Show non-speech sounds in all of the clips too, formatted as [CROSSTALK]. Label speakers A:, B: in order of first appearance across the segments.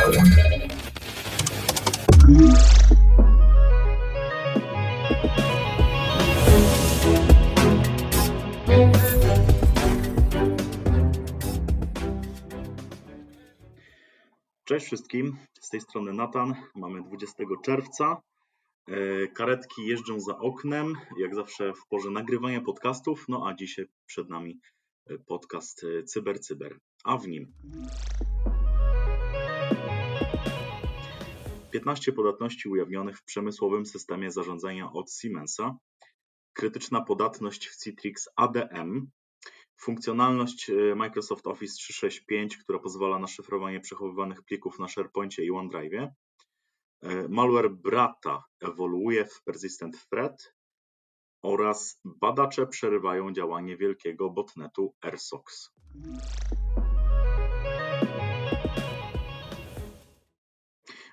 A: Cześć wszystkim, z tej strony Natan. Mamy 20 czerwca. E, karetki jeżdżą za oknem, jak zawsze w porze nagrywania podcastów. No a dzisiaj przed nami e, podcast e, Cyber Cyber, a w nim 15 podatności ujawnionych w przemysłowym systemie zarządzania od Siemensa, krytyczna podatność w Citrix ADM, funkcjonalność e, Microsoft Office 365, która pozwala na szyfrowanie przechowywanych plików na SharePointie i OneDrive. E, malware Brata ewoluuje w Persistent Threat oraz badacze przerywają działanie wielkiego botnetu AirSox.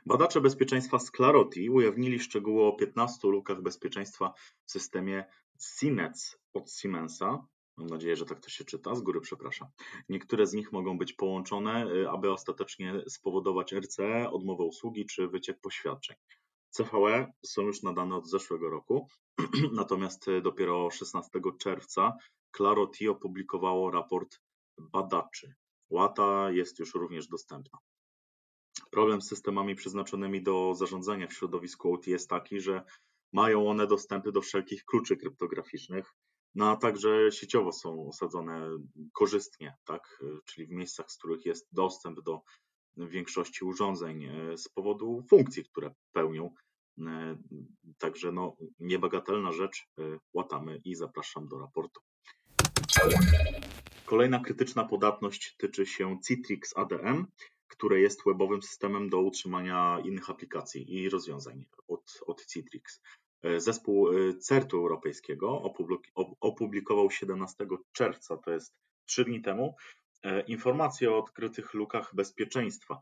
A: Badacze bezpieczeństwa z Clarity ujawnili szczegóły o 15 lukach bezpieczeństwa w systemie CNETS od Siemensa. Mam nadzieję, że tak to się czyta, z góry przepraszam. Niektóre z nich mogą być połączone, y, aby ostatecznie spowodować RCE, odmowę usługi czy wyciek poświadczeń. CVE są już nadane od zeszłego roku, [CLEARS THROAT] natomiast y, dopiero 16 czerwca Clarity opublikowało raport badaczy. Łata jest już również dostępna. Problem z systemami przeznaczonymi do zarządzania w środowisku OT jest taki, że mają one dostępy do wszelkich kluczy kryptograficznych, no a także sieciowo są osadzone korzystnie, tak? czyli w miejscach, z których jest dostęp do większości urządzeń e, z powodu funkcji, które pełnią. E, także no, niebagatelna rzecz, e, łatamy i zapraszam do raportu. Kolejna krytyczna podatność tyczy się Citrix ADM które jest webowym systemem do utrzymania innych aplikacji i rozwiązań od, od Citrix. E, zespół e, CERT-u Europejskiego opublikował 17 czerwca, to jest 3 dni temu, e, informacje o odkrytych lukach bezpieczeństwa.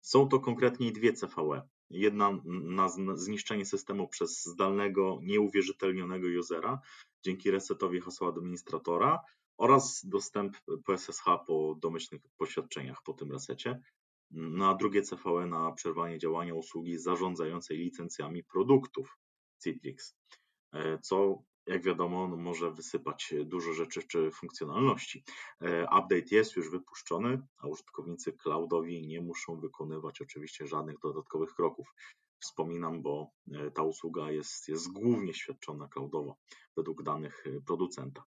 A: Są to konkretnie dwie CVE. Jedna na zniszczenie systemu przez zdalnego, nieuwierzytelnionego usera dzięki resetowi hasła administratora oraz dostęp PSSH po domyślnych poświadczeniach po tym resecie. Na drugie CVE na przerwanie działania usługi zarządzającej licencjami produktów Citrix, e, co jak wiadomo no może wysypać dużo rzeczy czy funkcjonalności. E, update jest już wypuszczony, a użytkownicy cloudowi nie muszą wykonywać oczywiście żadnych dodatkowych kroków. Wspominam, bo e, ta usługa jest, jest głównie świadczona cloudowo według danych producenta.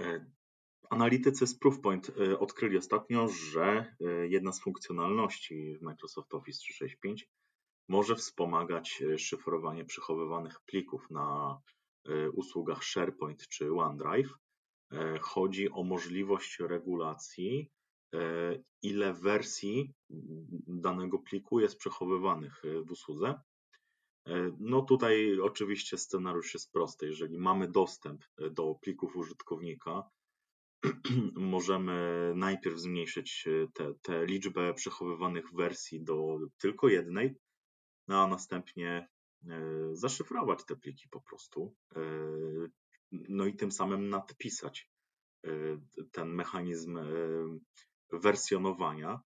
A: E, analitycy z Proofpoint e, odkryli ostatnio, że e, jedna z funkcjonalności w Microsoft Office 365 może wspomagać szyfrowanie przechowywanych plików na usługach SharePoint czy OneDrive. Chodzi o możliwość regulacji, ile wersji danego pliku jest przechowywanych w usłudze no tutaj oczywiście scenariusz jest prosty. Jeżeli mamy dostęp e, do plików użytkownika, [CLEARS THROAT] możemy najpierw zmniejszyć e, tę liczbę przechowywanych wersji do tylko jednej, no a następnie zaszyfrować te pliki po prostu. No i tym samym nadpisać ten mechanizm wersjonowania,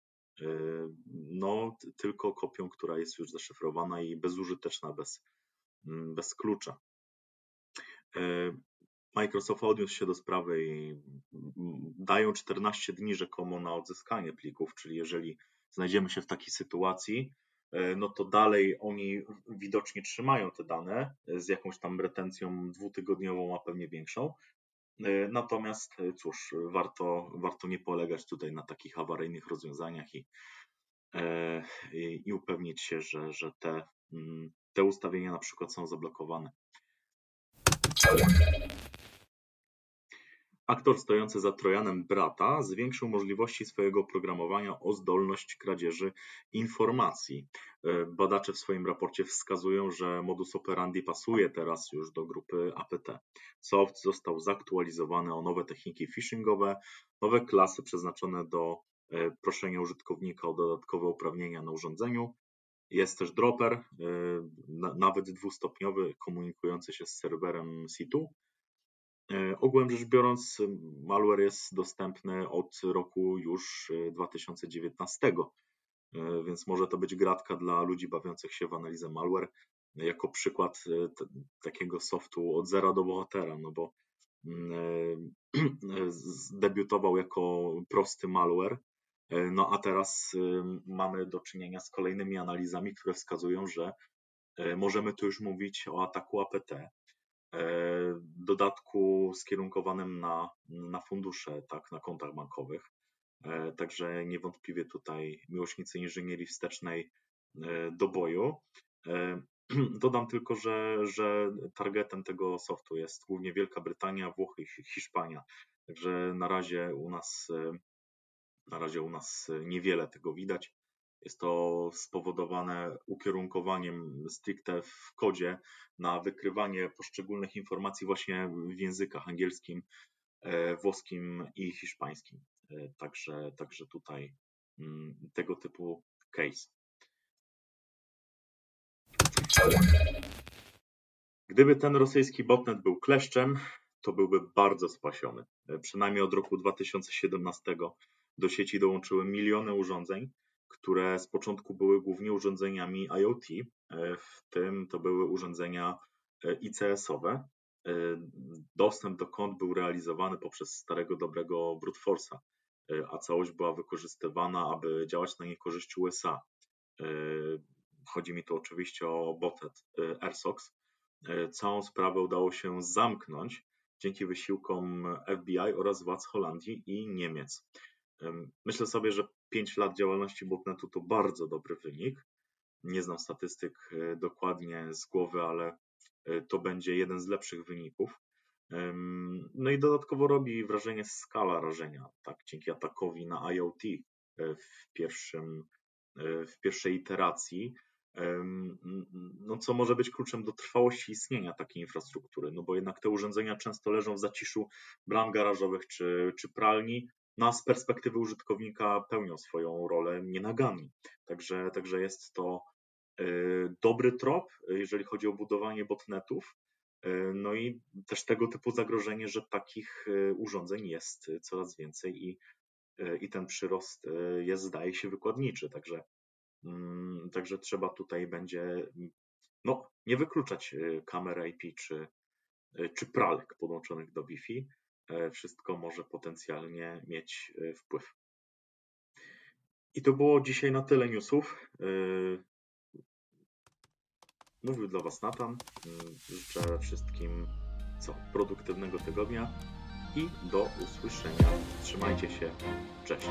A: no tylko kopią, która jest już zaszyfrowana i bezużyteczna, bez, mm, bez klucza. Microsoft odniósł się do sprawy i mm, dają 14 dni rzekomo na odzyskanie plików, czyli jeżeli znajdziemy się w takiej sytuacji, e, no to dalej oni widocznie trzymają te dane z jakąś tam retencją dwutygodniową, a pewnie większą, E, natomiast e, cóż, warto, warto nie polegać tutaj na takich awaryjnych rozwiązaniach i, e, i, i upewnić się, że, że te, mm, te ustawienia na przykład są zablokowane. Aktor stojący za Trojanem brata zwiększył możliwości swojego programowania o zdolność kradzieży informacji. E, badacze w swoim raporcie wskazują, że modus operandi pasuje teraz już do grupy APT. Soft został zaktualizowany o nowe techniki phishingowe, nowe klasy przeznaczone do e, proszenia użytkownika o dodatkowe uprawnienia na urządzeniu. Jest też dropper, e, nawet dwustopniowy, komunikujący się z serwerem C2 Ogółem rzecz biorąc, malware jest dostępny od roku już 2019, więc może to być gratka dla ludzi bawiących się w analizę malware jako przykład takiego softu od zera do bohatera, no bo mm, [CLEARS THROAT] debiutował jako prosty malware, no a teraz mamy do czynienia z kolejnymi analizami, które wskazują, że możemy tu już mówić o ataku APT, dodatku skierunkowanym na, na fundusze, tak, na kontach bankowych. Także niewątpliwie tutaj miłośnicy inżynierii wstecznej do boju. [CLEARS THROAT] Dodam tylko, że, że targetem tego softu jest głównie Wielka Brytania, Włochy Hiszpania. Także na razie u nas na razie u nas niewiele tego widać. Jest to spowodowane ukierunkowaniem stricte w kodzie na wykrywanie poszczególnych informacji właśnie w językach angielskim, e, włoskim i hiszpańskim. E, także, także tutaj mm, tego typu case. Gdyby ten rosyjski botnet był kleszczem, to byłby bardzo spasiony. E, przynajmniej od roku 2017 do sieci dołączyły miliony urządzeń, które z początku były głównie urządzeniami IoT, e, w tym to były urządzenia e, ICS-owe. Dostęp do kont był realizowany poprzez starego dobrego brute force'a, a całość była wykorzystywana, aby działać na niekorzyść USA. Chodzi mi tu oczywiście o botnet AirSox. Całą sprawę udało się zamknąć dzięki wysiłkom FBI oraz władz Holandii i Niemiec. Myślę sobie, że 5 lat działalności botnetu to bardzo dobry wynik. Nie znam statystyk e, dokładnie z głowy, ale e, to będzie jeden z lepszych wyników. No i dodatkowo robi wrażenie skala rażenia, tak, dzięki atakowi na IoT e, w, pierwszym, w pierwszej iteracji no co może być kluczem do trwałości istnienia takiej infrastruktury, no bo jednak te urządzenia często leżą w zaciszu bram garażowych czy, czy pralni, no z perspektywy użytkownika pełnią swoją rolę nienagannie. Także, także jest to e, dobry trop, jeżeli chodzi o budowanie botnetów, e, no i też tego typu zagrożenie, że takich e, urządzeń jest coraz więcej i, i ten przyrost jest, zdaje się, wykładniczy. Także Mm, także trzeba tutaj będzie no, nie wykluczać y, kamer IP czy, y, czy pralek podłączonych do Wi-Fi. E, wszystko może potencjalnie mieć y, wpływ. I to było dzisiaj na tyle newsów. Mówił dla Was Natan. Życzę wszystkim co produktywnego tygodnia i do usłyszenia. Trzymajcie się. Cześć.